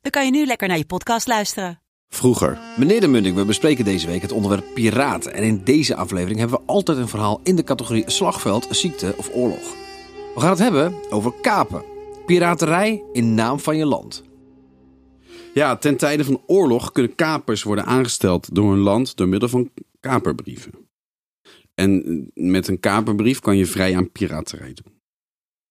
dan kan je nu lekker naar je podcast luisteren. Vroeger. Meneer de Mundik, we bespreken deze week het onderwerp piraten. En in deze aflevering hebben we altijd een verhaal in de categorie slagveld, ziekte of oorlog. We gaan het hebben over kapen. Piraterij in naam van je land. Ja, ten tijde van oorlog kunnen kapers worden aangesteld door een land door middel van kaperbrieven. En met een kaperbrief kan je vrij aan piraterij doen.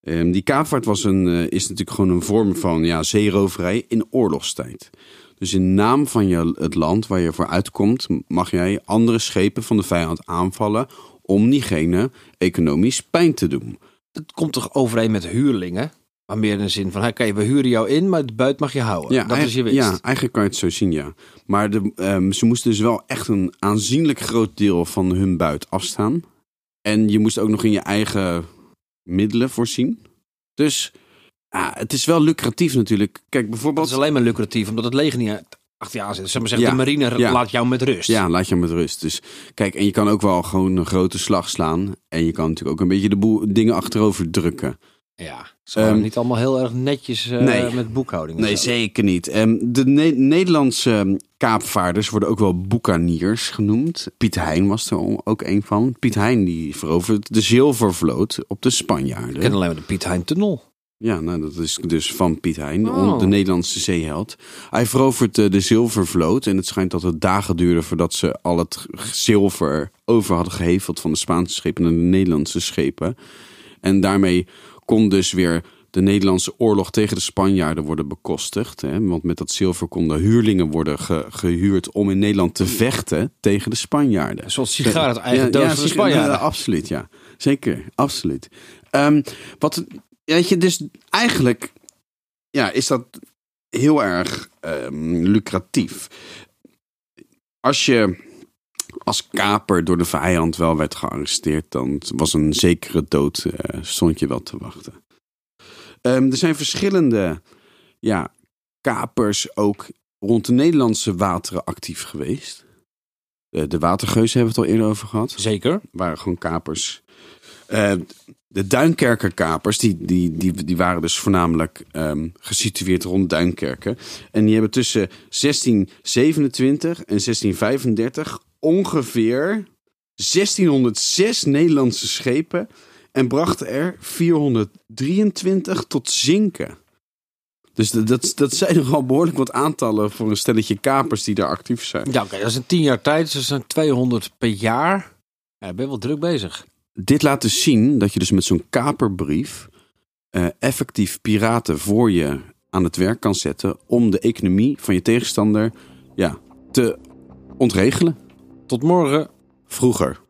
Ehm, die kaapvaart was een, eh, is natuurlijk gewoon een vorm van ja, zeeroverij in oorlogstijd. Dus in naam van je, het land waar je voor uitkomt, mag jij andere schepen van de vijand aanvallen om diegene economisch pijn te doen. Het komt toch overeen met huurlingen? Maar meer in de zin van, oké, we huren jou in, maar het buit mag je houden. dat is je winst. Ja, eigenlijk kan je het zo zien, ja. Maar de, ehm, ze moesten dus wel echt een aanzienlijk groot deel van hun buit afstaan. En je moest ook nog in je eigen middelen voorzien. Dus ja, het is wel lucratief natuurlijk. Kijk, bijvoorbeeld... Het is alleen maar lucratief, omdat het leger niet achter je aan zit. Zeg maar zeggen, Ja, de marine ja. laat jou met rust. Ja, laat je met rust. Dus kijk, en je kan ook wel gewoon een grote slag slaan. En je kan natuurlijk ook een beetje de boel, dingen achterover drukken. Ja, Ehm, niet allemaal heel erg netjes eh, nee. met boekhouding. en Nee, zo. zeker niet. Ehm, de Ne- Nederlandse ehm, kaapvaarders worden ook wel boekaniers genoemd. Piet Hein was er ook een van. Piet Hein die veroverde de zilvervloot op de Spanjaarden. Ik ken alleen maar de Piet Hein Tunnel. Ja, nou, dat is dus van Piet Hein, de- Oh. de Nederlandse zeeheld. Hij verovert eh, de zilvervloot en het schijnt dat het dagen duurde voordat ze al het zilver over hadden geheveld van de Spaanse schepen naar de Nederlandse schepen. En daarmee kon dus weer de Nederlandse oorlog tegen de Spanjaarden worden bekostigd. Hè? Want met dat zilver konden huurlingen worden ge- gehuurd om in Nederland te vechten tegen de Spanjaarden. Soort sigaar uit eigen doos van de. Spanjaarden. Ja, absoluut, ja. Zeker, absoluut. Ehm, wat, weet je, dus eigenlijk ja, is dat heel erg ehm, lucratief. Als je als kaper door de vijand wel werd gearresteerd, dan was een zekere dood, eh, stond je wel te wachten. Ehm, er zijn verschillende ja, kapers ook rond de Nederlandse wateren actief geweest. De, de watergeuzen hebben we het al eerder over gehad Zeker. waren gewoon kapers. Eh, de Duinkerker kapers, die, die, die, die waren dus voornamelijk ehm, gesitueerd rond Duinkerken. En die hebben tussen 1627 en 1635 ongeveer 1606 Nederlandse schepen en brachten er 423 tot zinken. Dus dat, dat, dat zijn nogal behoorlijk wat aantallen voor een stelletje kapers die daar actief zijn. Ja, oké, dat is een tien jaar tijd, dus dat zijn 200 per jaar. Ja, ben wel druk bezig. dit laat dus zien dat je dus met zo'n kaperbrief eh, effectief piraten voor je aan het werk kan zetten om de economie van je tegenstander ja, te ontregelen. Tot morgen. Vroeger.